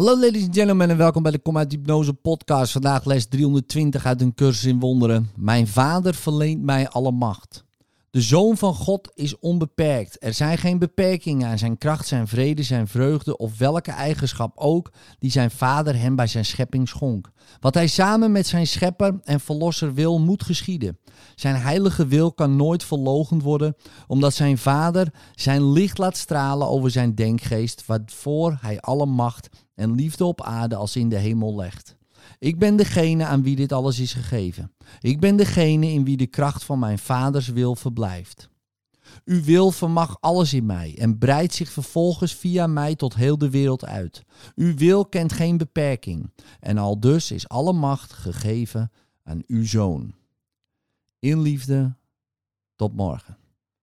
Hallo ladies and gentlemen en welkom bij de Kom uit Hypnose podcast. Vandaag les 320 uit een cursus in wonderen. Mijn vader verleent mij alle macht. De Zoon van God is onbeperkt. Er zijn geen beperkingen aan zijn kracht, zijn vrede, zijn vreugde of welke eigenschap ook die zijn vader hem bij zijn schepping schonk. Wat hij samen met zijn schepper en verlosser wil, moet geschieden. Zijn heilige wil kan nooit verlogend worden, omdat zijn vader zijn licht laat stralen over zijn denkgeest, waarvoor hij alle macht en liefde op aarde als in de hemel legt. Ik ben degene aan wie dit alles is gegeven. Ik ben degene in wie de kracht van mijn vaders wil verblijft. Uw wil vermag alles in mij en breidt zich vervolgens via mij tot heel de wereld uit. Uw wil kent geen beperking en al dus is alle macht gegeven aan uw zoon. In liefde, tot morgen.